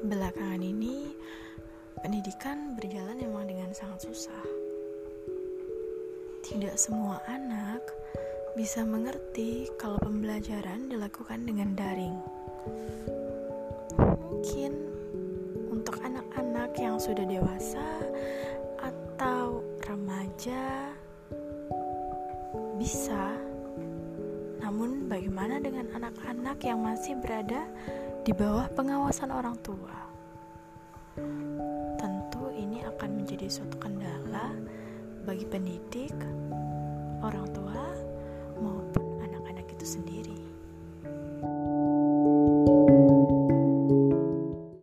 belakangan ini pendidikan berjalan memang dengan sangat susah. Tidak semua anak bisa mengerti kalau pembelajaran dilakukan dengan daring. Mungkin untuk anak-anak yang sudah dewasa atau remaja bisa. Namun bagaimana dengan anak-anak yang masih berada di bawah pengawasan orang tua? Tentu ini akan menjadi suatu kendala bagi pendidik, orang tua, maupun anak-anak itu sendiri.